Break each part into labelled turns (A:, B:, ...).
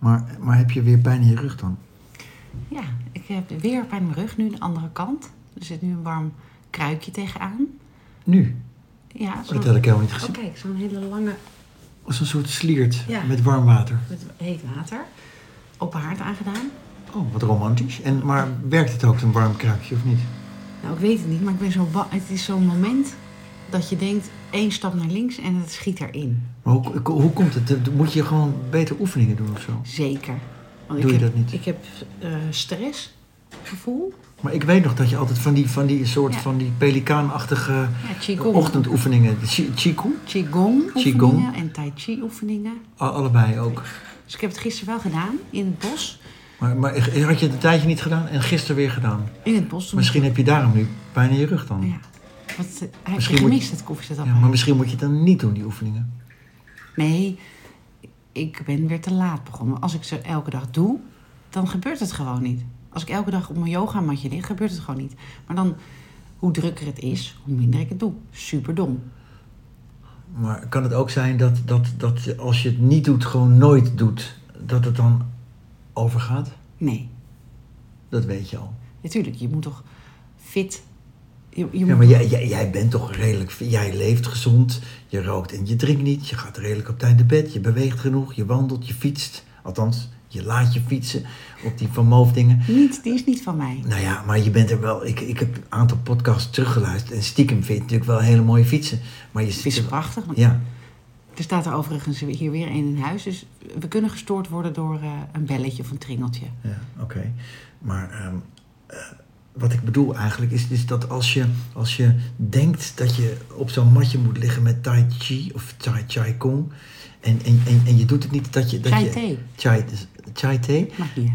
A: Maar, maar heb je weer pijn in je rug dan?
B: Ja, ik heb weer pijn in mijn rug, nu de andere kant. Er zit nu een warm kruikje tegenaan.
A: Nu?
B: Ja,
A: Oh,
B: zo...
A: dat had ik helemaal niet
B: Oh,
A: gezien.
B: kijk, zo'n hele lange
A: Als een soort sliert
B: Ja.
A: met warm water.
B: met heet water. Open haard aangedaan.
A: Oh, wat romantisch. En, maar werkt het ook, een warm kruikje, of niet?
B: Nou, ik weet het niet, maar ik ben zo Het is zo'n moment dat je denkt, één stap naar links en het schiet erin.
A: Maar hoe, hoe komt het? Moet je gewoon beter oefeningen doen of zo?
B: Zeker. Want
A: Doe
B: ik
A: je
B: heb,
A: dat niet?
B: Ik heb eh, stressgevoel.
A: Maar ik weet nog dat je altijd van die, van die soort
B: Ja.
A: van die pelikaanachtige
B: Ja, qigong.
A: ochtendoefeningen, qigong,
B: Qigong oefeningen en tai chi oefeningen.
A: allebei ook.
B: Dus ik heb het gisteren wel gedaan in het bos.
A: Maar, maar had je het een tijdje niet gedaan en gisteren weer gedaan?
B: In het bos.
A: Misschien heb je daarom nu pijn in je rug dan.
B: Ja. Wat, je
A: Misschien moet-
B: gemist, het koffiezetapparaat?
A: Ja, maar misschien moet je het dan niet doen, die oefeningen.
B: Nee, ik ben weer te laat begonnen. Als ik ze elke dag doe, dan gebeurt het gewoon niet. Als ik elke dag op mijn yogamatje lig, gebeurt het gewoon niet. Maar dan, hoe drukker het is, hoe minder ik het doe. Super dom.
A: Maar kan het ook zijn dat, dat, dat je, als je het niet doet, gewoon nooit doet, dat het dan overgaat?
B: Nee,
A: Dat weet je al.
B: natuurlijk, je moet toch fit... Je, je
A: Ja, maar jij, jij, jij bent toch redelijk... Jij leeft gezond, je rookt en je drinkt niet. Je gaat redelijk op tijd naar bed, je beweegt genoeg, je wandelt, je fietst. Althans, je laat je fietsen op die Van Moof dingen.
B: niet, die is niet van mij.
A: Nou ja, maar je bent er wel... Ik, ik heb een aantal podcasts teruggeluisterd en stiekem vind je natuurlijk wel hele mooie fietsen. Maar je er-
B: prachtig. want
A: Ja,
B: Er staat er overigens hier weer een in huis. Dus we kunnen gestoord worden door eh, een belletje of een tringeltje.
A: ja oké. Maar ehm, eh, wat ik bedoel eigenlijk is, is dat als je, als je denkt dat je op zo'n matje moet liggen met Tai Chi of Tai Chi Kong... En, en, en, en je doet het niet dat je... Dat
B: Chai
A: je
B: thee.
A: Chai, chai thee.
B: Mag niet.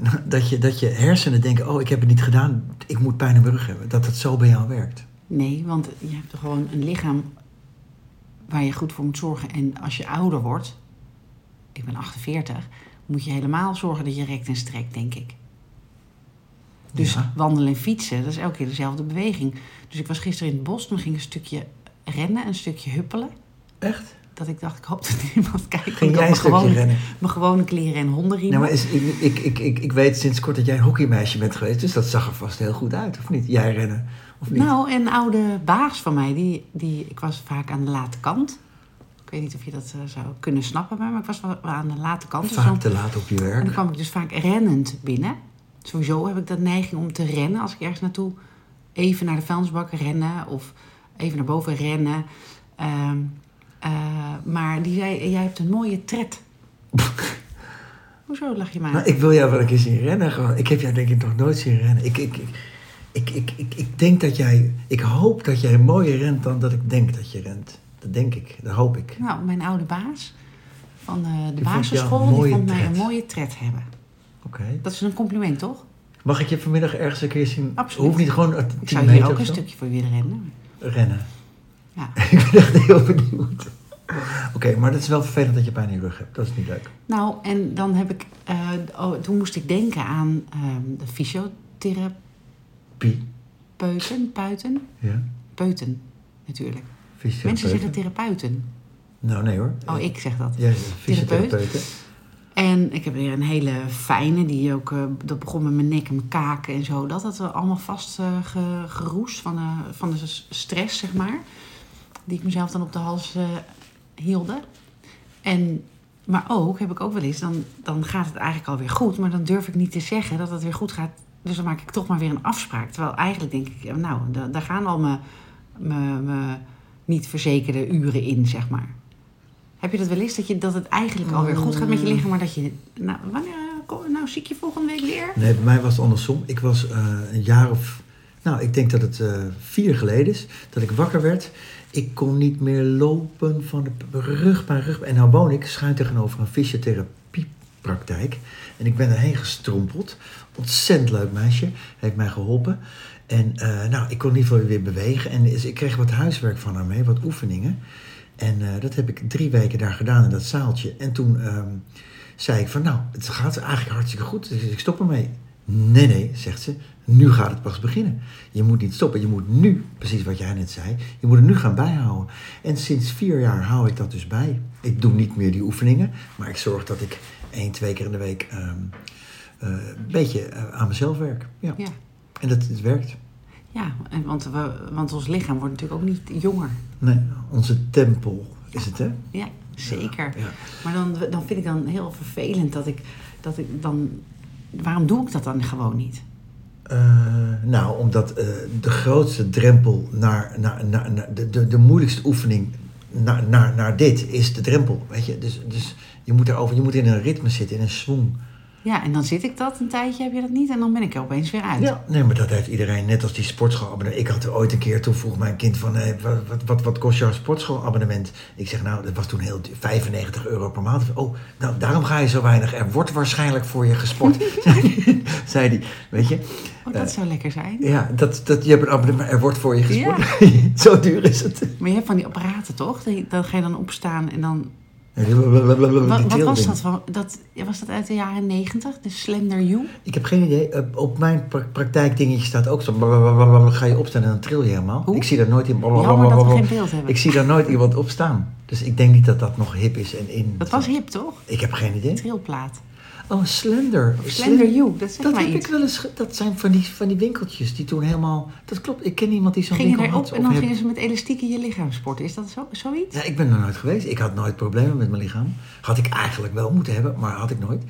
A: Dat je, dat je hersenen denken, oh, ik heb het niet gedaan, ik moet pijn in mijn rug hebben. Dat het zo bij jou werkt.
B: Nee, want je hebt gewoon een lichaam waar je goed voor moet zorgen. En als je ouder wordt, ik ben 48, moet je helemaal zorgen dat je rekt en strekt, denk ik. Dus
A: Ja.
B: wandelen en fietsen, dat is elke keer dezelfde beweging. Dus ik was gisteren in het bos, toen ging een stukje rennen, een stukje huppelen.
A: Echt?
B: Dat ik dacht, ik hoop dat niemand kijkt.
A: Ging jij een stukje
B: gewone,
A: rennen?
B: mijn gewone kleren en hondenriemen.
A: Nou, maar is, ik, ik, ik, ik, ik weet sinds kort dat jij een hockeymeisje bent geweest, dus dat zag er vast heel goed uit, of niet? Jij rennen, of niet?
B: Nou, een oude baas van mij, die, die, ik was vaak aan de late kant. Ik weet niet of je dat eh, zou kunnen snappen, maar ik was wel aan de late kant. Dus
A: Vaak
B: dan-
A: te laat op je
B: en dan
A: werk.
B: kwam ik dus vaak rennend binnen. Sowieso heb ik dat neiging om te rennen als ik ergens naartoe even naar de vuilnisbak rennen of even naar boven rennen. Ehm, eh, maar die zei, jij hebt een mooie tred. Hoezo lach je maar?
A: Nou, ik wil jou wel een keer zien rennen. Gewoon. Ik heb jou denk ik nog nooit zien rennen. Ik, ik, ik, ik, ik, ik, denk dat jij... Ik hoop dat jij mooier rent dan dat ik denk dat je rent. Dat denk ik. Dat hoop ik.
B: Nou, mijn oude baas van eh, de
A: jou
B: basisschool, die vond mij een mooie tred hebben.
A: Oké.
B: Dat is een compliment, toch?
A: Mag ik je vanmiddag ergens een keer zien?
B: Absoluut.
A: Hoeft niet gewoon 10
B: Ik zou hier ook een stukje voor willen rennen.
A: Rennen.
B: Ja.
A: ik ben echt heel benieuwd. Oké, maar dat is wel vervelend dat je pijn in je rug hebt. Dat is niet leuk.
B: Nou, en dan heb ik... oh, toen moest ik denken aan ehm, de fysiotherapeuten.
A: Pie.
B: Puiten?
A: Ja.
B: Peuten, natuurlijk. Mensen zeggen therapeuten.
A: Nou, nee hoor.
B: Oh, ik zeg dat.
A: Ja, fysiotherapeuten.
B: En ik heb weer een hele fijne, die ook, eh, dat begon met mijn nek en mijn kaken en zo. Dat had allemaal vast eh, geroest van, eh, van de stress, zeg maar. Die ik mezelf dan op de hals eh hielde. En, maar ook, heb ik ook wel eens, dan, dan gaat het eigenlijk alweer goed. Maar dan durf ik niet te zeggen dat het weer goed gaat. Dus dan maak ik toch maar weer een afspraak. Terwijl eigenlijk denk ik, eh, nou, da- daar gaan al mijn, mijn, mijn niet verzekerde uren in, zeg maar. Heb je dat wel eens, dat, je, dat het eigenlijk alweer goed gaat met je lichaam, maar dat je... Nou, wanneer kom, nou zie ik je volgende week weer?
A: Nee, bij mij was het andersom. Ik was eh, een jaar of... Nou, ik denk dat het eh, vier geleden is. Dat ik wakker werd. Ik kon niet meer lopen van de rug bij rug. En nou woon ik schuin tegenover een fysiotherapiepraktijk. En ik ben erheen gestrompeld. Ontzettend leuk meisje. Heeft mij geholpen. En eh, nou, ik kon in ieder geval weer bewegen. En ik kreeg wat huiswerk van haar mee. Wat oefeningen. En eh, dat heb ik drie weken daar gedaan in dat zaaltje. En toen... ehm, zei ik van nou, het gaat eigenlijk hartstikke goed, dus ik stop ermee. Nee, nee, zegt ze. Nu gaat het pas beginnen. Je moet niet stoppen. Je moet nu, precies wat jij net zei, je moet het nu gaan bijhouden. En sinds vier jaar hou ik dat dus bij. Ik doe niet meer die oefeningen, maar ik zorg dat ik één, twee keer in de week ehm, eh, een beetje eh, aan mezelf werk. Ja.
B: Ja,
A: En dat het werkt.
B: Ja en want, we, want ons lichaam wordt natuurlijk ook niet jonger.
A: Nee, onze tempel is het, hè?
B: Ja, zeker.
A: Ja.
B: Maar dan, dan vind ik dan heel vervelend dat ik, dat ik dan... Waarom doe ik dat dan gewoon niet?
A: Eh, nou, omdat eh, de grootste drempel naar, naar, naar, naar de, de, de moeilijkste oefening naar, naar, naar dit is de drempel. Weet je? Dus, dus je, moet erover, je moet in een ritme zitten, in een swing.
B: Ja, en dan zit ik dat een tijdje, heb je dat niet? En dan ben ik er opeens weer uit.
A: Ja, nee, maar dat heeft iedereen, net als die sportschoolabonnement. Ik had er ooit een keer, toen vroeg mijn kind van, hey, wat, wat, wat, kost jouw sportschoolabonnement? Ik zeg, nou, dat was toen heel duur, 95 euro per maand. Oh, nou, daarom ga je zo weinig. Er wordt waarschijnlijk voor je gesport, zei hij. Weet je?
B: Oh, dat zou lekker zijn.
A: Ja, dat, dat, je hebt een abonnement, er wordt voor je gesport. zo duur is het.
B: Maar je hebt van die apparaten toch? Dan ga je dan opstaan en dan... Wat, was dat? van- dat? Was dat uit de jaren negentig? De Slender You?
A: Ik heb geen idee. Eh, Op mijn pra- praktijkdingetje staat ook zo. Ga je opstaan en dan tril je helemaal.
B: Hoe?
A: Ik zie daar nooit iemand.
B: Jammer dat we geen beeld hebben.
A: Ik zie daar nooit iemand op staan. Dus ik denk niet dat dat nog hip is en in.
B: Dat was hip toch?
A: Ik heb geen idee.
B: Trilplaat.
A: Oh, Slender.
B: Slender You, dat
A: Dat
B: mij
A: heb
B: iets.
A: ik wel eens. Dat zijn van die, van die winkeltjes die toen helemaal. Dat klopt. Ik ken iemand die zo'n winkel had.
B: en dan
A: heb-
B: gingen ze met elastiek in je lichaam sporten. Is dat zo, zoiets?
A: Ja, ik ben er nooit geweest. Ik had nooit problemen met mijn lichaam. Had ik eigenlijk wel moeten hebben, maar had ik nooit.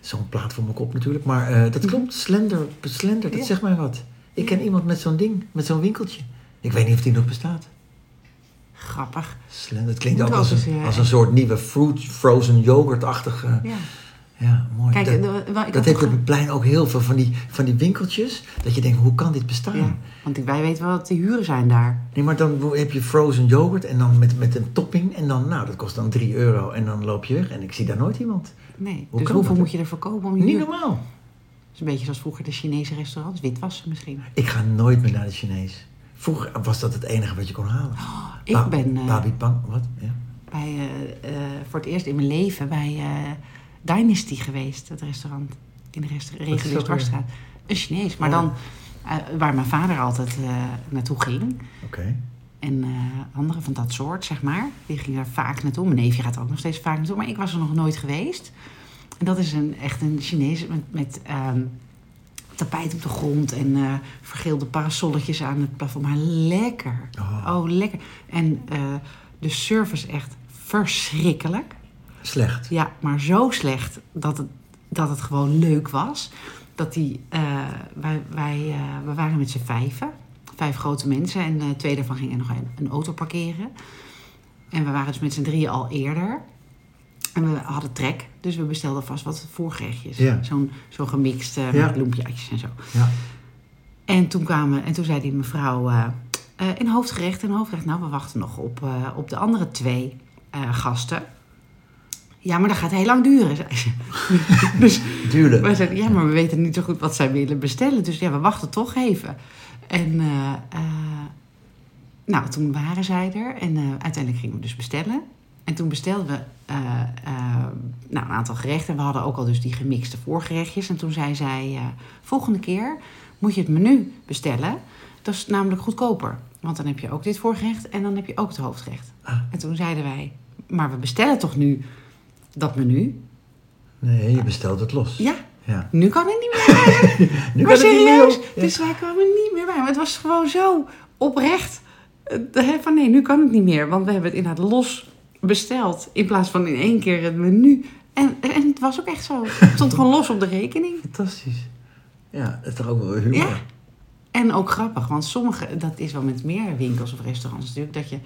A: Zo'n plaat voor mijn kop natuurlijk. Maar eh, dat klopt. Slender. Slender, dat
B: Ja.
A: zegt mij wat. Ik ken iemand met zo'n ding, met zo'n winkeltje. Ik weet niet of die nog bestaat.
B: Grappig.
A: Slender. Het klinkt ook als een,
B: eh,
A: als een soort nieuwe fruit, frozen yoghurtachtige.
B: Ja.
A: Ja, mooi.
B: Kijk,
A: dat
B: ik
A: dat heeft op het plein ook heel veel van die, van die winkeltjes. Dat je denkt, hoe kan dit bestaan?
B: Ja, want wij weten wel wat de huren zijn daar.
A: Nee, maar dan heb je frozen yoghurt en dan met, met een topping. En dan, nou, dat kost dan 3 euro. En dan loop je weg. En ik zie daar nooit iemand.
B: Nee.
A: Hoe
B: dus hoeveel moet je ervoor kopen om je
A: Niet
B: huur?
A: normaal.
B: Dat is een beetje zoals vroeger de Chinese restaurants. Witwassen misschien.
A: Ik ga nooit meer naar de Chinees. Vroeger was dat het enige wat je kon halen.
B: Ik
A: Ba-
B: ben eh,
A: Babi Pang, wat? Ja.
B: bij, eh, eh, voor het eerst in mijn leven bij Dynasty geweest. Het restaurant in de rest-
A: dat weer?
B: dwarsstraat. Een Chinees. Maar
A: Oh.
B: dan eh, waar mijn vader altijd eh, naartoe ging.
A: Oké.
B: En eh anderen van dat soort, zeg maar. Die gingen er vaak naartoe. Mijn neefje gaat er ook nog steeds vaak naartoe. Maar ik was er nog nooit geweest. En dat is een, echt een Chinees met, met ehm, tapijt op de grond. En eh vergeelde parasolletjes aan het plafond. Maar lekker.
A: Oh.
B: Oh, lekker. En eh, de service echt verschrikkelijk.
A: Slecht.
B: Ja, maar zo slecht dat het, dat het gewoon leuk was. Dat die, eh, wij, wij, eh, we waren met z'n vijven. Vijf grote mensen. En eh, twee daarvan gingen nog een, een auto parkeren. En we waren dus met z'n drieën al eerder. En we hadden trek. Dus we bestelden vast wat voorgerechtjes.
A: Ja.
B: Zo'n zo gemixt
A: Ja.
B: met bloempjes en zo.
A: Ja.
B: En toen, kwamen, en toen zei die mevrouw, een hoofdgerecht, een hoofdgerecht. Nou, we wachten nog op, op de andere twee gasten. Ja, maar dat gaat heel lang duren, zei ze. dus
A: Duurlijk.
B: wij zeiden, ja, maar we weten niet zo goed wat zij willen bestellen. Dus ja, we wachten toch even. En eh, eh, nou, toen waren zij er. En eh, uiteindelijk gingen we dus bestellen. En toen bestelden we nou, een aantal gerechten. We hadden ook al dus die gemixte voorgerechtjes. En toen zei zij, volgende keer moet je het menu bestellen. Dat is namelijk goedkoper. Want dan heb je ook dit voorgerecht en dan heb je ook het hoofdgerecht.
A: Ah.
B: En toen zeiden wij, maar we bestellen toch nu dat menu?
A: Nee, je bestelt het los.
B: Ja,
A: Ja.
B: nu kan het niet meer.
A: Nu
B: maar
A: kan het niet meer,
B: serieus, dus wij kwamen niet meer bij. Maar het was gewoon zo oprecht. eh, Van nee, nu kan het niet meer. Want we hebben het inderdaad los besteld. In plaats van in één keer het menu. En, en het was ook echt zo. Het stond gewoon los op de rekening.
A: Fantastisch. Ja, dat is toch ook wel humor.
B: Ja. En ook grappig, want sommige, dat is wel met meer winkels of restaurants natuurlijk, dat je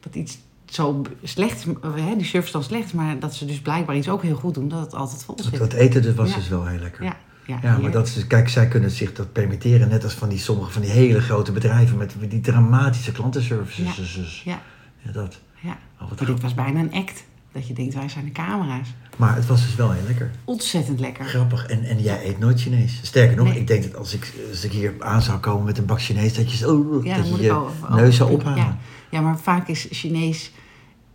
B: dat iets zo slecht hè, die service dan slecht maar dat ze dus blijkbaar iets ook heel goed doen, dat het altijd vol zit.
A: dat eten dus was
B: Ja.
A: dus wel heel lekker.
B: Ja, ja,
A: Ja, maar dat is, kijk, zij kunnen zich dat permitteren, net als van die sommige van die hele grote bedrijven met die dramatische klantenservices.
B: Ja.
A: Dus, dus,
B: Ja,
A: ja, dat.
B: ja.
A: Oh, wat
B: dit was bijna een act. Dat je denkt, wij zijn de camera's.
A: Maar het was dus wel heel lekker.
B: Ontzettend lekker.
A: Grappig. En, en jij eet nooit Chinees. Sterker nog,
B: Nee.
A: ik denk dat als ik, als ik hier aan zou komen met een bak Chinees, dat je, zo,
B: Ja,
A: dat je je neus zou ophalen.
B: Ja. ja, maar vaak is Chinees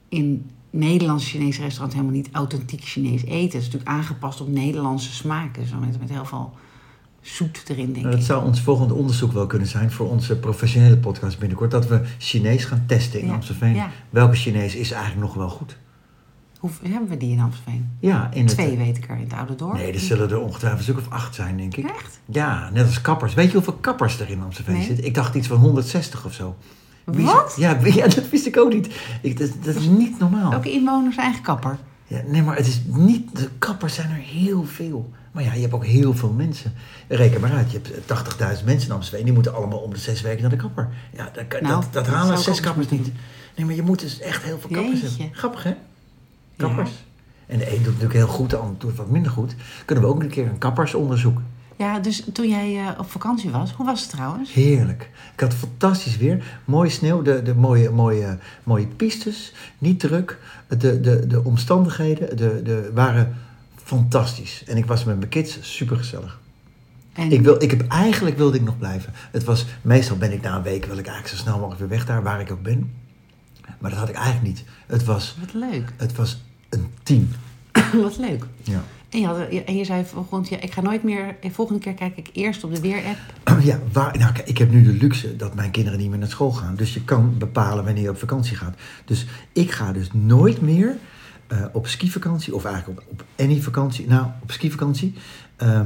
B: in Nederlandse Chinese restaurants helemaal niet authentiek Chinees eten. Het is natuurlijk aangepast op Nederlandse smaken. Zo met, met heel veel zoet erin, denk
A: Nou, dat
B: ik.
A: zou ons volgende onderzoek wel kunnen zijn voor onze professionele podcast binnenkort. Dat we Chinees gaan testen in
B: Ja,
A: Amstelveen.
B: ja.
A: Welke Chinees is eigenlijk nog wel goed?
B: Hoeveel hebben we die in Amstelveen?
A: Ja, in het,
B: Twee weet ik er in het oude dorp.
A: Nee, er zullen er ongetwijfeld een stuk of acht zijn, denk ik.
B: Echt?
A: Ja, net als kappers. Weet je hoeveel kappers er in Amstelveen
B: Nee.
A: zitten? Ik dacht iets van 160 of zo.
B: Wat?
A: Ja, dat wist ik ook niet. Ik, dat, dat is niet normaal.
B: Elke inwoner zijn eigen kapper.
A: Ja, nee, maar het is niet... De kappers zijn er heel veel. Maar ja, je hebt ook heel veel mensen. Reken maar uit, je hebt 80.000 mensen in Amstelveen. Die moeten allemaal om de zes weken naar de kapper. Ja, dat,
B: Nou,
A: dat, dat halen zes kappers niet. Nee, maar je moet dus echt heel veel kappers
B: Jeetje.
A: hebben. Grappig, hè? Kappers. En de een doet natuurlijk heel goed, de ander doet wat minder goed. Kunnen we ook een keer een kappersonderzoek.
B: Ja, dus toen jij eh, op vakantie was, hoe was het trouwens?
A: Heerlijk. Ik had fantastisch weer. Mooie sneeuw, de, de mooie, mooie, mooie pistes. Niet druk. De, de, de omstandigheden de, de, waren fantastisch. En ik was met mijn kids super gezellig.
B: En,
A: Ik, wil, ik heb, eigenlijk wilde ik nog blijven. Het was, meestal ben ik na een week, wil ik eigenlijk zo snel mogelijk weer weg daar, waar ik ook ben. Maar dat had ik eigenlijk niet. Het was,
B: Wat leuk.
A: het was een team.
B: Wat leuk.
A: Ja.
B: En je, had, en je zei volgend jaar, ik ga nooit meer, eh, volgende keer kijk ik eerst op de weer-app.
A: Ja, waar, nou, kijk, ik heb nu de luxe dat mijn kinderen niet meer naar school gaan. Dus je kan bepalen wanneer je op vakantie gaat. Dus ik ga dus nooit meer eh, op skivakantie, of eigenlijk op, op any vakantie, nou, op skivakantie. ehm,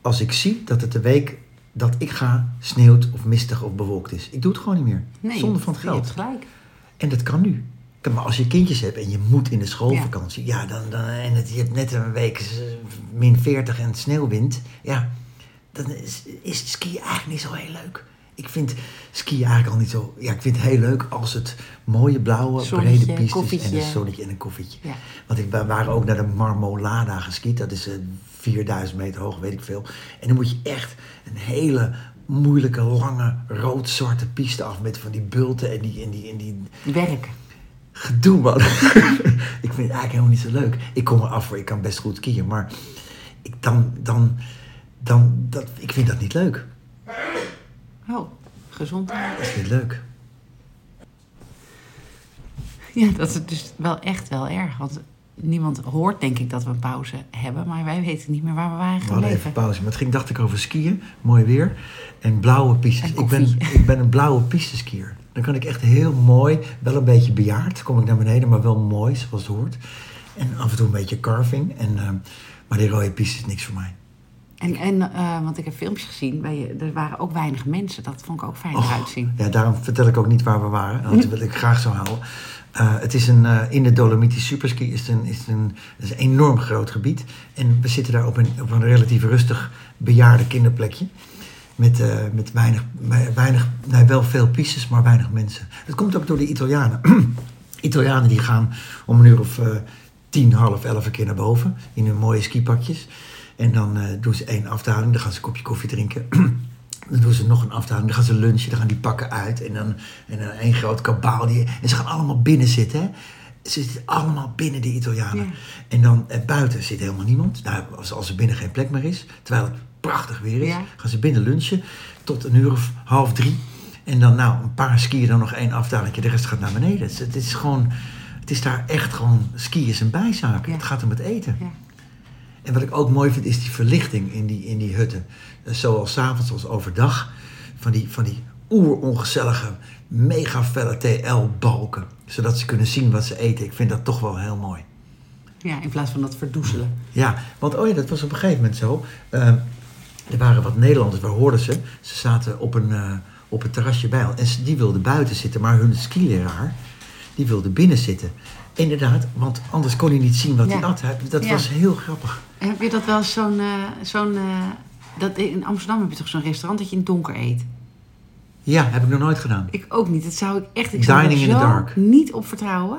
A: als ik zie dat het de week dat ik ga sneeuwt of mistig of bewolkt is. Ik doe het gewoon niet meer.
B: Nee,
A: Zonder van het
B: je hebt
A: geld.
B: gelijk.
A: En dat kan nu. Maar als je kindjes hebt en je moet in de schoolvakantie, ja, dan, dan, en het, je hebt net een week eh, min 40 en sneeuwwind, ja, dan is, is skiën eigenlijk niet zo heel leuk. Ik vind skiën eigenlijk al niet zo. Ja, ik vind het heel leuk als het mooie blauwe,
B: Zonnetje,
A: brede pistes en een zonnetje en een koffietje.
B: Ja.
A: Want ik, we waren ook naar de Marmolada geskiet. Dat is eh, 4000 meter hoog, weet ik veel. En dan moet je echt een hele moeilijke, lange, rood-zwarte piste af met van die bulten en die, en die, en die
B: Werk.
A: Gedoe, man. ik vind het eigenlijk helemaal niet zo leuk. Ik kom er af voor, ik kan best goed skiën, maar ik, dan, dan, dan, dat, ik vind dat niet leuk.
B: Oh, gezond.
A: Dat is niet leuk.
B: Ja, dat is dus wel echt wel erg. Want niemand hoort denk ik dat we een pauze hebben. Maar wij weten niet meer waar we waren
A: We hadden even
B: gebleven.
A: pauze, maar het ging, dacht ik, over skiën. Mooi weer. En blauwe pistes.
B: En
A: ik, ben, ik ben een blauwe pisteskier. Dan kan ik echt heel mooi, wel een beetje bejaard, kom ik naar beneden, maar wel mooi, zoals het hoort. En af en toe een beetje carving. En, ehm, maar die rode piste is niks voor mij.
B: En, en eh, want ik heb filmpjes gezien, bij je, er waren ook weinig mensen. Dat vond ik ook fijn
A: Och,
B: eruit zien.
A: Ja, daarom vertel ik ook niet waar we waren. Dat wil ik graag zo houden. Eh, het is een, eh, in de Dolomitische Superski is het een, is het een, is een enorm groot gebied. En we zitten daar op een, op een relatief rustig bejaarde kinderplekje. Met, eh, met weinig, weinig, nee, wel veel pistes, maar weinig mensen. Het komt ook door de Italianen. Italianen die gaan om een uur of eh, tien, half elf een keer naar boven. In hun mooie skipakjes. En dan eh, doen ze één afdaling. Dan gaan ze een kopje koffie drinken. Dan doen ze nog een afdaling. Dan gaan ze lunchen. Dan gaan die pakken uit. En dan, en dan één groot kabaal. Die, en ze gaan allemaal binnen zitten. Hè? Ze zitten allemaal binnen, die Italianen.
B: Ja.
A: En dan eh, buiten zit helemaal niemand. Nou, als, als er binnen geen plek meer is. Terwijl prachtig weer is.
B: Ja.
A: Gaan ze binnen lunchen. Tot een uur of half drie. En dan nou, een paar skiën. Dan nog één afdaling. De rest gaat naar beneden. Het is, het is gewoon... Het is daar echt gewoon... Skiën is een bijzaak.
B: Ja.
A: Het gaat om het eten.
B: Ja.
A: En wat ik ook mooi vind, is die verlichting in die, in die hutten. Eh, Zowel s'avonds als overdag. Van die, van die oerongezellige, mega felle TL-balken. Zodat ze kunnen zien wat ze eten. Ik vind dat toch wel heel mooi.
B: ja, in plaats van dat verdoezelen.
A: Ja, want oh ja, dat was op een gegeven moment zo. Eh, er waren wat Nederlanders, waar hoorden ze? Ze zaten op een, eh, op een terrasje bij. En ze- die wilden buiten zitten, maar hun skileraar, die wilde binnen zitten. Inderdaad, want anders kon hij niet zien wat
B: Ja.
A: hij at. Dat
B: Ja.
A: was heel grappig.
B: En Heb je dat wel zo'n... eh, zo'n eh, dat, in Amsterdam heb je toch zo'n restaurant dat je in het donker eet?
A: Ja, heb ik nog nooit gedaan.
B: Ik ook niet. Dat zou ik echt... Ik zou
A: Dining
B: er
A: in the dark.
B: niet op vertrouwen.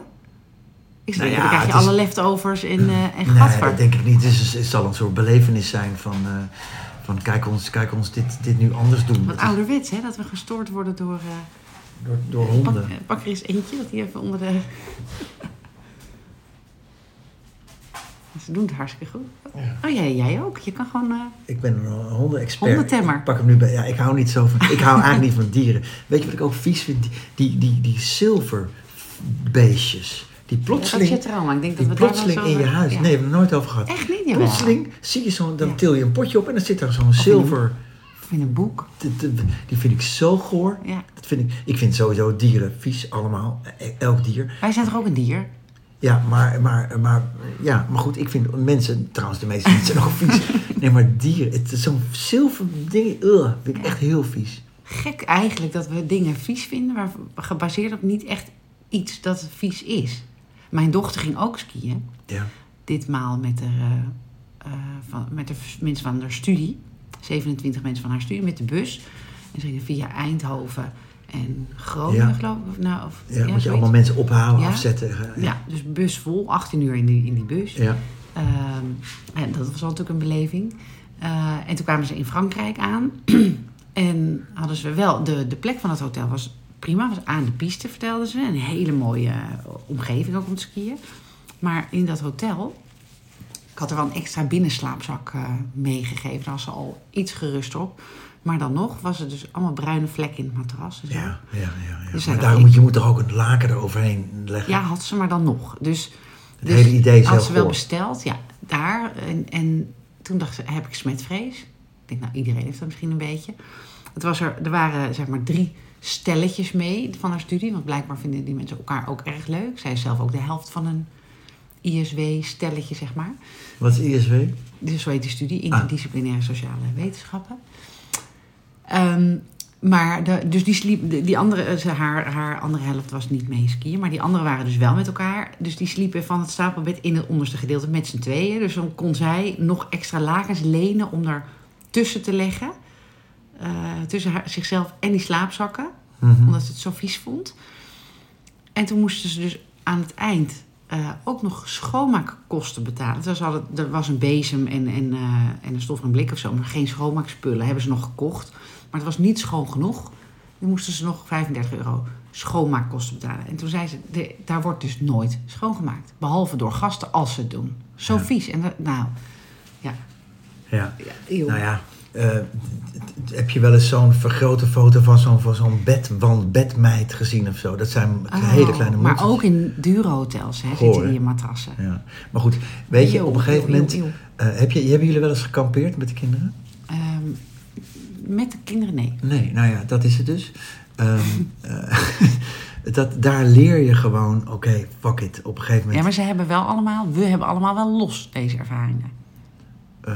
B: Ik zou
A: Nou
B: denken,
A: ja,
B: dan krijg je
A: is-
B: alle leftovers en, eh en
A: Nee,
B: gadver.
A: dat denk ik niet. Het, is, het zal een soort belevenis zijn van, eh, van kijk ons, kijk ons dit, dit nu anders doen.
B: Wat ouderwets, hè? Dat we gestoord worden door... eh,
A: door, door
B: pak,
A: honden.
B: eh, pak er eens eentje, dat die even onder de... Ze doen het hartstikke goed.
A: Ja.
B: Oh ja, jij ook. Je kan gewoon... eh,
A: Ik ben een hondenexpert.
B: Hondentemmer.
A: Ik pak hem nu bij. Ja, ik hou niet zo van. Ik hou eigenlijk niet van dieren. Weet je wat ik ook vies vind? Die, die, die, die zilverbeestjes. Die Die
B: Ja, dat is
A: plotseling,
B: je trauma. Ik denk dat we daar
A: plotseling
B: zo
A: in je huis.
B: ja.
A: Nee, we hebben het nooit over gehad.
B: Echt niet? Jawel.
A: Plotseling zie je zo'n, dan
B: Ja.
A: til je een potje op en dan zit daar zo'n zilver.
B: Of in een boek.
A: Die- vind ik zo goor.
B: Ja.
A: Dat vind ik, ik vind sowieso dieren vies, allemaal. E- Elk dier.
B: Wij zijn toch ook een dier?
A: Ja, maar, maar, maar, ja, maar goed, ik vind mensen, trouwens de meeste mensen zijn ook vies. Nee, maar dieren, het is zo'n zilver ding, ugh, vind ik
B: Ja.
A: echt heel vies.
B: Gek eigenlijk dat we dingen vies vinden, maar gebaseerd op niet echt iets dat vies is. Mijn dochter ging ook skiën.
A: Ja.
B: Ditmaal met de, eh, eh, van, met de mensen van haar studie. 27 mensen van haar studie met de bus. En ze gingen via Eindhoven en Groningen,
A: Ja.
B: geloof ik. Of, nou, of,
A: Ja, moet je allemaal mensen ophalen,
B: Ja.
A: afzetten. eh,
B: Ja, dus bus vol, 18 uur in die, in die bus.
A: Ja.
B: Ehm, en dat was al natuurlijk een beleving. En toen kwamen ze in Frankrijk aan. en hadden ze wel... De, de plek van het hotel was prima. Was aan de piste, vertelden ze. Een hele mooie eh, omgeving ook om te skiën. Maar in dat hotel... Ik had er wel een extra binnenslaapzak eh, meegegeven. Daar was ze al iets geruster op. Maar dan nog was er dus allemaal bruine vlekken in het matras. en zo.
A: Ja, ja, ja. ja.
B: Dus
A: maar daarom moet je moet er ook een laken eroverheen leggen.
B: Ja, had ze maar dan nog. Dus,
A: Het hele idee is
B: had ze wel besteld, ja, daar. En, en toen dacht ze, heb ik smetvrees? Ik denk, nou, iedereen heeft dat misschien een beetje. Het was er, er waren zeg maar drie stelletjes mee van haar studie. Want blijkbaar vinden die mensen elkaar ook erg leuk. Zij is zelf ook de helft van een ISW-stelletje, zeg maar.
A: Wat is ISW?
B: Dus zo heet die studie,
A: Ah.
B: interdisciplinaire sociale wetenschappen. Ehm, maar de, dus die, sliep, die andere, eh, ze- haar, haar andere helft was niet mee skiën. Maar die anderen waren dus wel met elkaar. Dus die sliepen van het stapelbed in het onderste gedeelte met z'n tweeën. Dus dan kon zij nog extra lakens lenen om er tussen te leggen. Eh, tussen haar, zichzelf en die slaapzakken
A: Mhm.
B: omdat ze het zo vies vond. En toen moesten ze dus aan het eind eh, ook nog schoonmaakkosten betalen. Dus hadden, er was een bezem en, en, eh, en een stof en blik of zo, maar geen schoonmaakspullen hebben ze nog gekocht. Maar het was niet schoon genoeg. Dan moesten ze nog 35 euro schoonmaakkosten betalen. En toen zei ze, de- daar wordt dus nooit schoongemaakt. Behalve door gasten als ze het doen. Zo
A: Ja.
B: vies. En dat- nou, ja.
A: Ja.
B: ja.
A: Nou ja, heb je wel eens zo'n vergrote foto van zo'n zo'n bedmeid gezien of zo? Dat zijn
B: Oh,
A: hele kleine
B: Maar
A: monsters.
B: ook in dure hotels hè,
A: Goor,
B: zitten
A: hè?
B: die in matrassen.
A: Ja. Maar goed, weet je, op een gegeven
B: eeuw,
A: moment...
B: eeuw, eeuw.
A: eh, heb je, hebben jullie wel eens gekampeerd met de kinderen?
B: Ehm, met de kinderen, nee.
A: Nee, nou ja, dat is het dus. Ehm, eh, dat, daar leer je gewoon, oké, fuck it, op een gegeven moment.
B: Ja, maar ze hebben wel allemaal, we hebben allemaal wel los deze ervaringen.
A: Eh,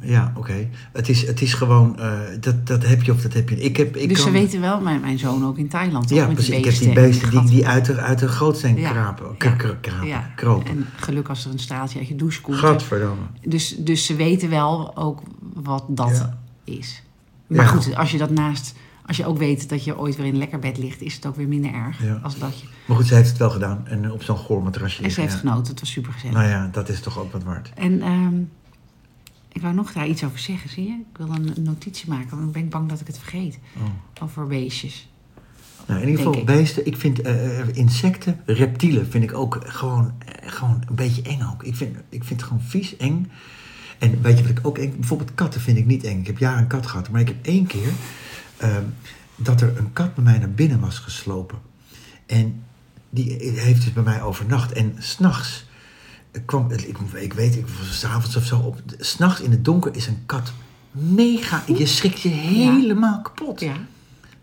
A: ja, oké. Het, is, het is gewoon, eh, dat, dat heb je of dat heb je. Ik heb, ik
B: dus
A: kan,
B: ze weten wel, mijn, mijn zoon ook in Thailand.
A: Ja,
B: met
A: precies. Ik heb die
B: beesten en
A: beesten die, die uit de, uit de grootsteen
B: Ja.
A: krapen.
B: Ja.
A: krapen,
B: Ja.
A: kropen.
B: En geluk als er een straaltje uit je douche komt.
A: Gadverdamme.
B: Dus, dus ze weten wel ook wat dat is. Maar goed, als je dat naast... Als je ook weet dat je ooit weer in een lekker bed ligt... is het ook weer minder erg als dat je...
A: Maar goed, ze heeft het wel gedaan. En op zo'n goor matrasje
B: En ze heeft genoten, het was super gezellig.
A: Nou ja, dat is toch ook wat waard.
B: En ehm, ik wou nog daar iets over zeggen, zie je? Ik wil een, een notitie maken, want dan ben ik bang dat ik het vergeet.
A: Oh.
B: Over beestjes.
A: Nou, in ieder geval,
B: ik.
A: beesten, ik vind eh, eh, insecten, reptielen, vind ik ook gewoon, eh, gewoon een beetje eng ook. Ik vind, ik vind het gewoon vies, eng. En weet je wat ik ook eng... Bijvoorbeeld katten vind ik niet eng. Ik heb jaren een kat gehad, maar ik heb één keer... ehm, dat er een kat bij mij naar binnen was geslopen. En die heeft dus bij mij overnacht. En s'nachts kwam... Ik, ik weet, ik was s'avonds of zo op... S'nachts in het donker is een kat mega... Je schrikt je helemaal kapot.
B: Ja,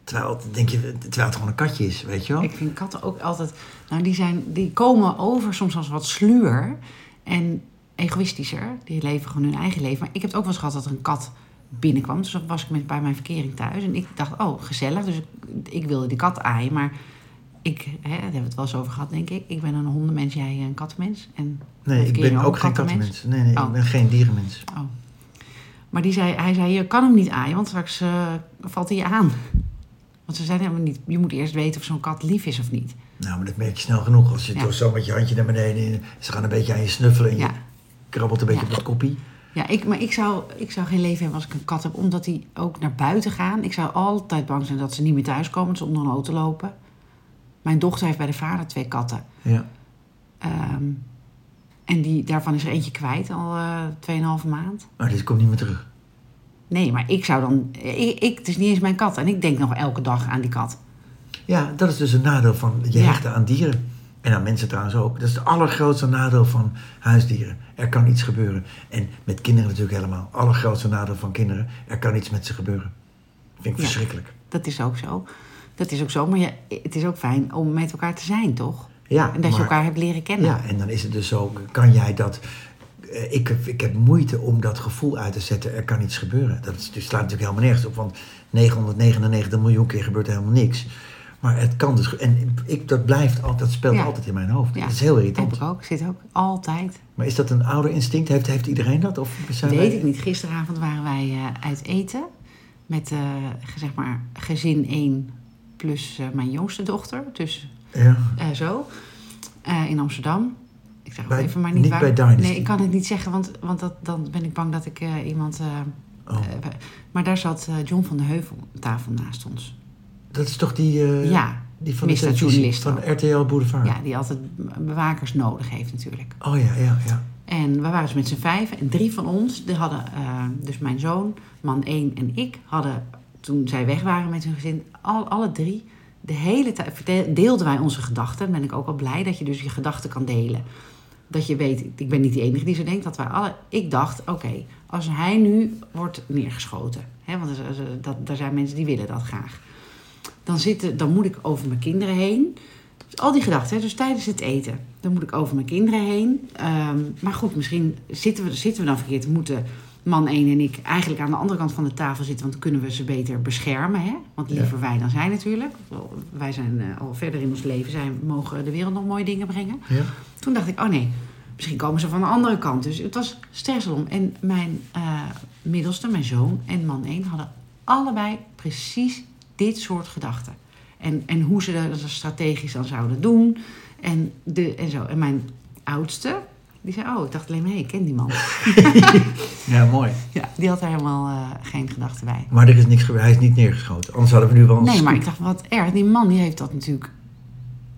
A: Terwijl, het- denk je, terwijl het gewoon een katje is, weet je wel?
B: ik vind katten ook altijd... Nou, die, zijn, die komen over soms als wat sluwer en egoïstischer. Die leven gewoon hun eigen leven. Maar ik heb het ook wel eens gehad dat er een kat binnenkwam. Dus dan was ik met, bij mijn verkering thuis. En ik dacht, oh, gezellig. Dus ik, ik wilde die kat aaien. Maar ik, hè, daar hebben we het wel eens over gehad, denk ik. Ik ben een hondenmens, jij een kattenmens. En
A: Nee, ik ben ook geen
B: kattenmens.
A: Nee, nee,
B: Oh.
A: ik ben geen dierenmens.
B: Oh. Maar die zei, hij zei, je kan hem niet aaien, want straks eh, valt hij je aan. Want ze zeiden helemaal niet, je moet eerst weten of zo'n kat lief is of niet.
A: Nou, maar dat merk je snel genoeg. Als je
B: Ja.
A: toch zo met je handje naar beneden... in- Ze gaan een beetje aan je snuffelen en je krabbelt een beetje
B: Ja.
A: op dat koppie.
B: Ja, ik, maar ik zou, ik zou geen leven hebben als ik een kat heb, omdat die ook naar buiten gaan. Ik zou altijd bang zijn dat ze niet meer thuiskomen, dat ze onder een auto lopen. Mijn dochter heeft bij de vader twee katten.
A: Ja.
B: Ehm, en die, daarvan is er eentje kwijt, al eh 2,5 maand.
A: Maar die komt niet meer terug.
B: Nee, maar ik zou dan... Ik, ik, het is niet eens mijn kat. En ik denk nog elke dag aan die kat.
A: Ja, dat is dus een nadeel van je
B: Ja.
A: hechten aan dieren. En aan mensen trouwens ook. Dat is het allergrootste nadeel van huisdieren. Er kan iets gebeuren. En met kinderen natuurlijk helemaal. Allergrootste nadeel van kinderen. Er kan iets met ze gebeuren. Vind ik
B: Ja.
A: verschrikkelijk.
B: Dat is ook zo. Dat is ook zo, maar je, het is ook fijn om met elkaar te zijn, toch?
A: Ja,
B: En dat je elkaar hebt leren kennen.
A: Ja, en dan is het dus zo, kan jij dat... eh, Ik, heb- ik heb moeite om dat gevoel uit te zetten, er kan iets gebeuren. Dat is, dus slaat natuurlijk helemaal nergens op, want 999 miljoen keer gebeurt er helemaal niks. Maar het kan dus... En ik, dat blijft altijd, dat speelt
B: Ja.
A: altijd in mijn hoofd.
B: Ja.
A: Dat is heel
B: Heb
A: irritant.
B: ik ook, zit ook altijd.
A: Maar is dat een ouder instinct? Heeft, heeft iedereen dat? Of zijn
B: Weet
A: wij-
B: ik niet. Gisteravond waren wij eh, uit eten met eh, zeg maar gezin 1 plus eh, mijn jongste dochter. Dus
A: Ja.
B: eh, zo. Eh, in Amsterdam. Ik zeg ook
A: Bij-
B: even maar niet,
A: niet
B: waar.
A: bij Dynasty.
B: Nee, ik kan het niet zeggen, want, want dat, dan ben ik bang dat ik iemand...
A: Oh.
B: maar daar zat John van de Heuvel tafel naast ons.
A: Dat is toch die,
B: ja,
A: die van de televisie, van. RTL Boulevard?
B: ja, die altijd bewakers nodig heeft natuurlijk.
A: Oh ja, ja, ja.
B: En we waren dus met z'n vijven. En drie van ons, die hadden, dus mijn zoon, man 1 en ik, hadden toen zij weg waren met hun gezin, al, alle drie, de hele tijd deelden wij onze gedachten. Dan ben ik ook al blij dat je dus je gedachten kan delen. Dat je weet, ik ben niet de enige die zo denkt, dat wij alle. Ik dacht, oké, als hij nu wordt neergeschoten, hè, want dat, er zijn mensen die willen dat graag. Dan, zitten, dan moet ik over mijn kinderen heen. Dus al die gedachten, hè, dus tijdens het eten. Dan moet ik over mijn kinderen heen. Ehm, maar goed, misschien zitten we, zitten we dan verkeerd. Moeten man 1 en ik eigenlijk aan de andere kant van de tafel zitten. Want dan kunnen we ze beter beschermen. Hè? Want
A: Ja.
B: liever wij dan zij natuurlijk. Wij zijn eh, al verder in ons leven. Zij mogen de wereld nog mooie dingen brengen.
A: ja.
B: Toen dacht ik, oh nee, misschien komen ze van de andere kant. Dus het was stresselom. En mijn eh, middelste, mijn zoon en man 1 hadden allebei precies dit soort gedachten. En, en hoe ze dat strategisch dan zouden doen. En, de, en zo. En mijn oudste, die zei, oh, ik dacht alleen maar, hé, ik ken die man.
A: ja, mooi.
B: Ja, die had daar helemaal eh, geen gedachten bij.
A: Maar er is niks gebeurd. Hij is niet neergeschoten. Anders hadden we nu wel een
B: Nee, maar ik dacht, wat erg. Die man die heeft dat natuurlijk...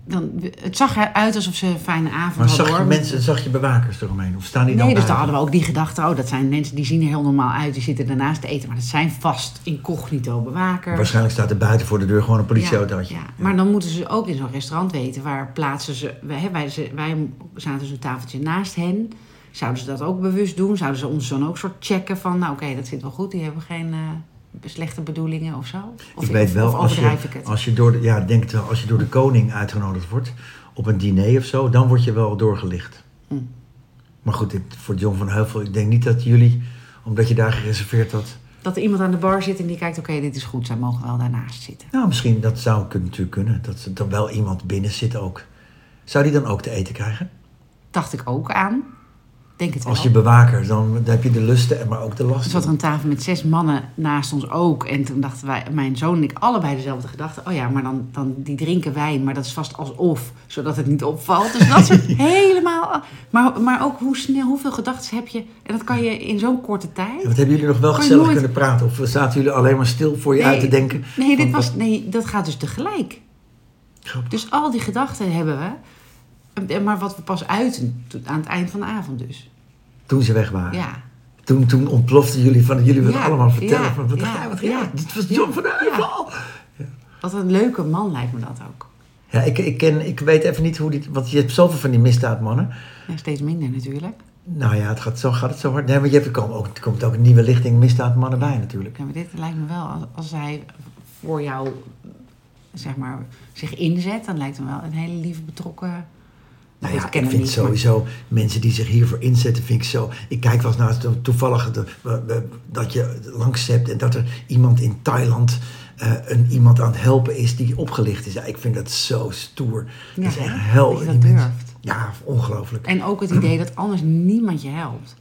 B: Dan, het zag eruit alsof ze een fijne avond
A: Maar
B: hadden.
A: zag je
B: hoor.
A: mensen, zag je bewakers eromheen? Of staan die dan
B: Nee, dus daar hadden we ook die gedachte. Oh, dat zijn mensen die zien er heel normaal uit. Die zitten daarnaast te eten. Maar dat zijn vast incognito bewakers.
A: Waarschijnlijk staat er buiten voor de deur gewoon een politieautootje.
B: Ja, ja. Maar dan moeten ze ook in zo'n restaurant weten. Waar plaatsen ze... Wij, wij, wij zaten zo'n tafeltje naast hen. Zouden ze dat ook bewust doen? Zouden ze ons dan ook soort checken van... Nou oké, dat zit wel goed. Die hebben geen eh, slechte bedoelingen of zo? Of,
A: ik weet wel,
B: of
A: als je,
B: het?
A: als je door de, ja, ik denk het wel, als je door de koning uitgenodigd wordt op een diner of zo, dan word je wel doorgelicht.
B: Hm.
A: Maar goed, dit, voor John van Heuvel, ik denk niet dat jullie, omdat je daar gereserveerd had,
B: Dat er iemand aan de bar zit en die kijkt... Oké, dit is goed. Zij mogen wel daarnaast zitten.
A: nou misschien, dat zou natuurlijk kunnen, dat er wel iemand binnen zit ook. Zou die dan ook te eten krijgen?
B: Dacht ik ook aan. Denk het wel.
A: Als je bewaker, dan, heb je de lusten, en maar ook de
B: Er
A: lasten.
B: zat er een tafel met zes mannen naast ons ook. En toen dachten wij, mijn zoon en ik, allebei dezelfde gedachte. Oh ja, maar dan, dan die drinken wijn, maar dat is vast alsof, zodat het niet opvalt. Dus dat soort helemaal... Maar, maar ook hoe snel, hoeveel gedachten heb je? En dat kan je in zo'n korte tijd.
A: En wat hebben jullie nog wel gezellig
B: nooit-
A: kunnen praten? Of zaten jullie alleen maar stil voor je
B: Nee,
A: uit te denken?
B: Nee, dit was, nee, dat gaat dus tegelijk.
A: Grappig.
B: Dus al die gedachten hebben we. En- Maar wat we pas uiten, aan het eind van de avond dus.
A: Toen ze weg waren.
B: Ja.
A: Toen, toen ontploften jullie van, jullie willen
B: Ja,
A: allemaal vertellen.
B: ja,
A: van, wat,
B: ja,
A: wat,
B: ja.
A: dit was John van
B: ja.
A: Heuvel.
B: Wat een leuke man lijkt me dat ook.
A: Ja, ik, ik, ken, ik weet even niet hoe dit... Want je hebt zoveel van die misdaadmannen.
B: Ja, steeds minder natuurlijk.
A: Nou ja, het gaat, zo, gaat het zo hard. Nee, maar je hebt, er, komen ook, er komt ook een nieuwe lichting misdaadmannen bij natuurlijk.
B: Ja, maar dit lijkt me wel, als, als hij voor jou zeg maar, zich inzet, dan lijkt hem wel een hele lieve betrokken.
A: Nou ja, ik vind
B: niet, maar-
A: sowieso mensen die zich hiervoor inzetten, vind ik zo. Ik kijk wel eens naar het toevallig de- we- we- dat je langs hebt en dat er iemand in Thailand eh, een, iemand aan het helpen is die opgelicht is. Ja, ik vind dat zo stoer.
B: Ja,
A: dat is echt
B: hè?
A: hel.
B: Dat je dat.
A: Ja, ongelooflijk.
B: En ook het idee dat anders niemand je helpt.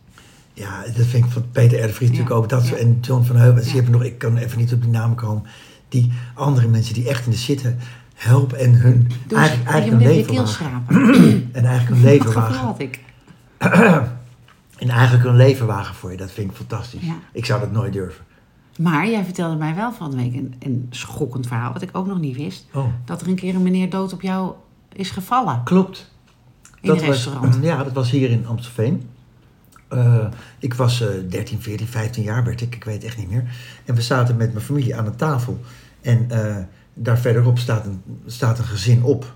A: Ja, dat vind ik van Peter R. Vries natuurlijk ook. Dat,
B: ja.
A: En John van Heuvel. Hebt nog, ik kan even niet op die namen komen. Die andere mensen die echt in de zitten helpen en hun
B: Dus
A: eigenlijk, eigenlijk
B: je
A: leven wagen. En eigenlijk
B: Dat
A: leven wagen.
B: had ik.
A: En eigenlijk hun leven wagen voor je. Dat vind ik fantastisch.
B: Ja.
A: Ik zou dat nooit durven.
B: Maar jij vertelde mij wel van de week een, een schokkend verhaal, wat ik ook nog niet wist.
A: Oh,
B: Dat er een keer een meneer dood op jou is gevallen
A: klopt.
B: in een
A: was,
B: restaurant.
A: ja, dat was hier in Amstelveen. Eh, ik was eh 13, 14, 15 jaar werd ik, ik weet echt niet meer. En we zaten met mijn familie aan een tafel. En eh, daar verderop staat een, staat een gezin op.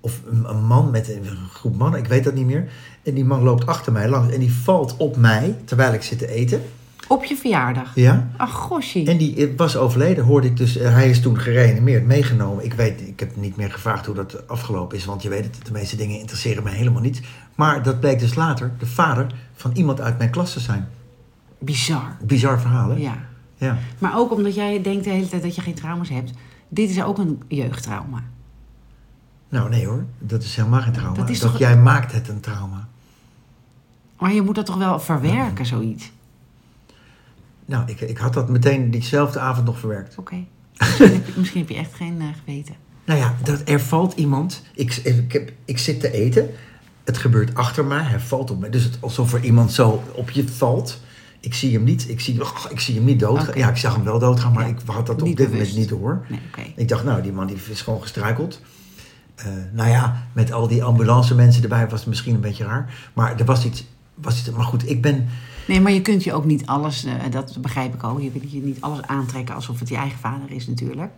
A: of een, een man met een, groep mannen, ik weet dat niet meer. En die man loopt achter mij langs en die valt op mij terwijl ik zit te eten.
B: Op je verjaardag.
A: Ja.
B: Ach, gosje.
A: En die was overleden, hoorde ik dus. eh, Hij is toen gereanimeerd, meegenomen. Ik weet, ik heb niet meer gevraagd hoe dat afgelopen is, want je weet het, de meeste dingen interesseren mij helemaal niet. Maar dat bleek dus later de vader van iemand uit mijn klas te zijn.
B: Bizar.
A: Bizar verhaal, hè?
B: Ja.
A: Ja.
B: Maar ook omdat jij denkt de hele tijd dat je geen trauma's hebt. Dit is ook een jeugdtrauma.
A: Nou, nee hoor, dat is helemaal geen trauma.
B: Dat
A: Dat,
B: is toch-
A: jij maakt het een trauma.
B: Maar je moet dat toch wel verwerken, zoiets?
A: Nou, ik, ik had dat meteen diezelfde avond nog verwerkt.
B: Oké. Misschien, heb je- misschien heb je echt geen eh, geweten.
A: Nou ja, dat er valt iemand. Ik, ik, heb, ik zit te eten. Het gebeurt achter mij. Hij valt op mij. Dus het, alsof er iemand zo op je valt. Ik zie hem niet. Ik zie, oh, ik zie hem niet doodgaan. Ja, ik zag hem wel doodgaan, maar
B: Ja.
A: ik had dat
B: Niet
A: op dit
B: bewust.
A: moment niet door.
B: Nee.
A: Ik dacht, nou, die man die is gewoon gestruikeld. Eh, nou ja, met al die ambulance mensen erbij was het misschien een beetje raar. Maar er was iets. Was iets maar goed, ik ben.
B: Nee, maar je kunt je ook niet alles, eh, dat begrijp ik ook. Je kunt je niet alles aantrekken alsof het je eigen vader is natuurlijk.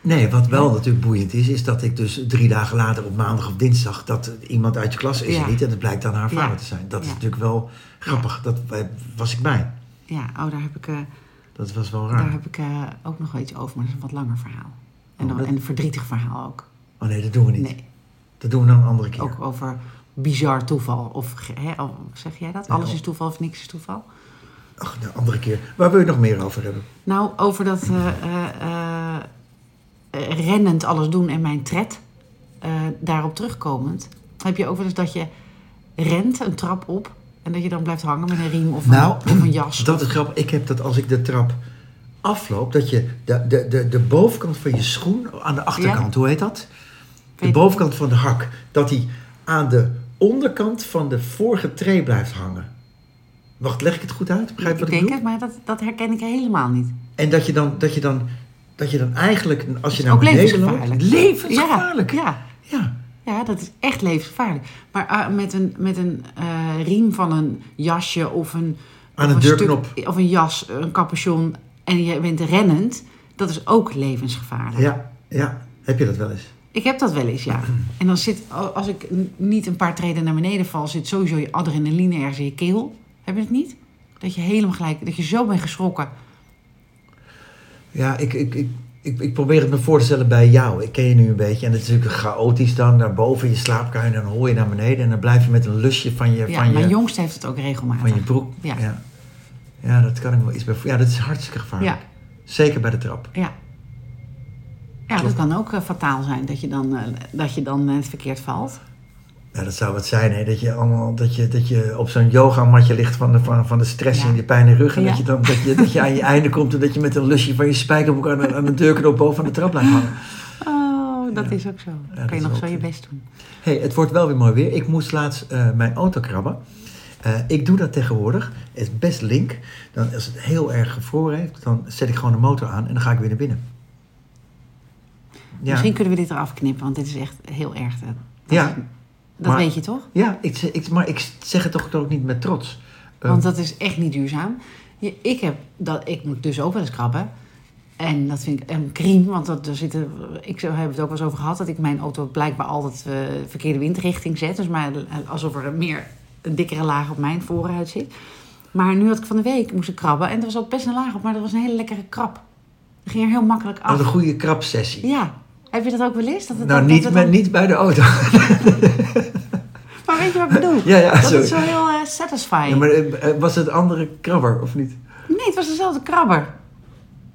A: Nee, wat wel natuurlijk boeiend is, is dat ik dus drie dagen later op maandag of dinsdag dat iemand uit je klas is
B: Ja.
A: niet en het blijkt dan haar vader te zijn. Dat is natuurlijk wel grappig. Dat was ik bij.
B: Ja, oh, daar heb ik, eh,
A: Dat was wel raar.
B: daar heb ik eh, ook nog wel iets over, maar dat is een wat langer verhaal. En,
A: Oh, dat-
B: en een verdrietig verhaal ook.
A: Oh nee, dat doen we niet.
B: Nee,
A: Dat doen we dan een andere keer.
B: ook over bizar toeval. Of hè, zeg jij dat?
A: Ja,
B: Alles is toeval of niks is toeval?
A: Ach, een andere keer. Waar wil je nog meer over hebben?
B: Nou, over dat eh, rennend alles doen en mijn tred, daarop terugkomend. Heb je ook wel eens dat je rent een trap op en dat je dan blijft hangen met een riem of een,
A: Nou,
B: of een jas?
A: Dat is grappig. Ik heb dat als ik de trap afloop, dat je de, de, de, de bovenkant van je schoen aan de achterkant, hoe heet dat? De bovenkant van de hak, dat die aan de onderkant van de vorige tree blijft hangen. Wacht, leg ik het goed uit? Begrijp je wat
B: ik
A: ik
B: denk
A: bedoel?
B: het, maar dat, dat herken ik helemaal niet.
A: En dat je dan, dat je dan, dat je dan eigenlijk, als je naar
B: ook
A: beneden loopt... Levensgevaarlijk!
B: Ja, ja,
A: ja.
B: Ja, dat is echt levensgevaarlijk. Maar ah, met een, met een eh, riem van een jasje of een...
A: Aan
B: of
A: een
B: stuk-
A: deurknop.
B: of een jas, een capuchon en je bent rennend, dat is ook levensgevaarlijk.
A: Ja, ja. Heb je dat wel eens?
B: Ik heb dat wel eens, ja. En dan zit, als ik niet een paar treden naar beneden val, zit sowieso je adrenaline ergens in je keel. Heb je het niet? Dat je helemaal gelijk, dat je zo bent geschrokken.
A: Ja, ik, ik, ik, ik, ik probeer het me voor te stellen bij jou. Ik ken je nu een beetje. En het is natuurlijk chaotisch dan. Naar boven in je slaapkamer. En dan hoor je naar beneden. En dan blijf je met een lusje van je,
B: Ja,
A: van
B: mijn
A: je,
B: jongste heeft het ook regelmatig.
A: van je broek.
B: Ja.
A: Ja. ja, dat kan ik wel iets bij Ja, dat is hartstikke gevaarlijk.
B: Ja.
A: Zeker bij de trap.
B: Ja. Ja, dat kan ook eh, fataal zijn, dat je dan, eh, dat je dan het verkeerd valt.
A: Ja, dat zou wat zijn, hè? Dat je, allemaal, dat je, dat je op zo'n yogamatje ligt van de, van, van de stress
B: Ja.
A: en de pijn in de rug. En
B: Ja.
A: dat, je dan, dat, je, dat je aan je einde komt en dat je met een lusje van je spijkerbroek aan de, aan de deurknop boven de trap blijft hangen.
B: Oh, dat
A: Ja.
B: is ook zo. Dan kan je nog zo je best doen.
A: hey, het wordt wel weer mooi weer. Ik moest laatst eh, mijn auto krabben. Eh, ik doe dat tegenwoordig. Het is best link. Dan, als het heel erg gevroren heeft, dan zet ik gewoon de motor aan en dan ga ik weer naar binnen. Ja,
B: Misschien kunnen we dit eraf knippen, want dit is echt heel erg.
A: Ja,
B: is- dat
A: maar-
B: weet je toch?
A: ja ik, ik, maar ik zeg het toch ook niet met trots. Eh,
B: Want dat is echt niet duurzaam. Je- Ik, heb dat, ik moet dus ook wel eens krabben. En dat vind ik een crime, want dat, er zitten, ik heb het ook wel eens over gehad... dat ik mijn auto blijkbaar altijd eh, verkeerde windrichting zet. Dus maar alsof er meer een dikkere laag op mijn voorruit zit. Maar nu had ik van de week moest ik krabben. En er was ook best een laag op, maar dat was een hele lekkere krab. Dat ging er heel makkelijk af.
A: een goede krabsessie.
B: Ja. Heb je dat ook wel eens? Dat het
A: nou, niet,
B: dat
A: met,
B: het dan-
A: niet bij de auto.
B: Maar weet je wat ik bedoel?
A: ja, ja,
B: dat
A: sorry.
B: is zo heel eh, satisfying.
A: Ja, maar eh, eh, was het andere krabber of niet?
B: Nee, het was dezelfde krabber.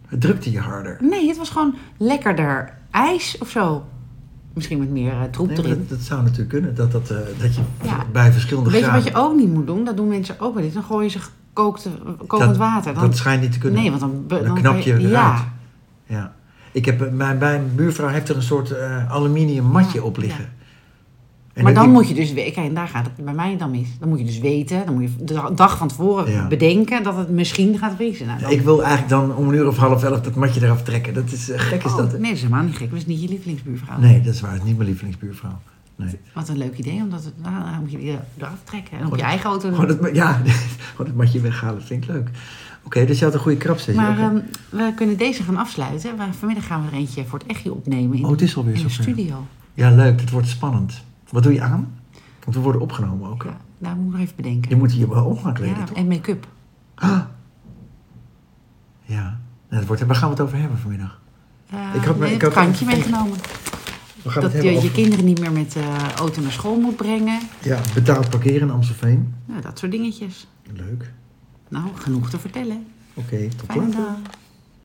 A: Het drukte je harder.
B: Nee, het was gewoon lekkerder. IJs of zo. Misschien met meer eh, troep
A: Nee,
B: erin.
A: dat, dat zou natuurlijk kunnen. Dat, dat, dat je
B: Ja.
A: bij verschillende
B: Weet je
A: graden...
B: wat je ook niet moet doen? Dat doen mensen ook wel eens. Dan gooi je ze gekookte, kokend water. Dan,
A: Dat schijnt niet te kunnen.
B: nee, want dan...
A: dan,
B: dan
A: knap
B: kan
A: je eruit.
B: Ja,
A: Ja. Ik heb, eh, mijn, mijn buurvrouw heeft er een soort eh, aluminium matje op liggen. En
B: maar dan moet je dus weten... Kijk, en daar gaat het bij mij dan mis. Dan moet je dus weten. Dan moet je de dag van tevoren
A: Ja.
B: bedenken dat het misschien gaat vriezen. Nou, dan-
A: Ik wil eigenlijk dan om een uur of half elf dat matje eraf trekken. Dat is eh, gek is
B: Oh,
A: dat. hè?
B: Nee, dat is helemaal niet gek. Dat is niet je lievelingsbuurvrouw.
A: Nee, dat is waar. Het is niet mijn lievelingsbuurvrouw. Nee.
B: Wat een leuk idee. Omdat het, nou, dan moet je eraf trekken. En op je eigen auto.
A: Gewoon het, ja, gewoon het matje weghalen. Dat vind ik leuk. Oké, dus je had een goede krabsessie.
B: Maar
A: Oké.
B: ehm, we kunnen deze gaan afsluiten. Vanmiddag gaan we er eentje voor het echtje opnemen in,
A: oh, het is alweer
B: in de studio.
A: Ja, leuk. Het wordt spannend. Wat doe je aan? Want we worden opgenomen ook.
B: Ja, daar moet ik nog even bedenken.
A: Je moet hier wel om gaan kleden,
B: Ja,
A: toch?
B: en make-up.
A: Ah. Ja. Nou, het wordt, waar gaan we het over hebben vanmiddag?
B: Eh,
A: Ik had
B: nee,
A: ik
B: het
A: had-
B: krantje meegenomen.
A: We gaan
B: Dat
A: het
B: je je kinderen niet meer met de auto naar school moet brengen.
A: ja, betaald parkeren in Amstelveen.
B: Nou, dat soort dingetjes.
A: Leuk.
B: Nou, genoeg te vertellen.
A: Oké, tot
B: Fijne
A: later.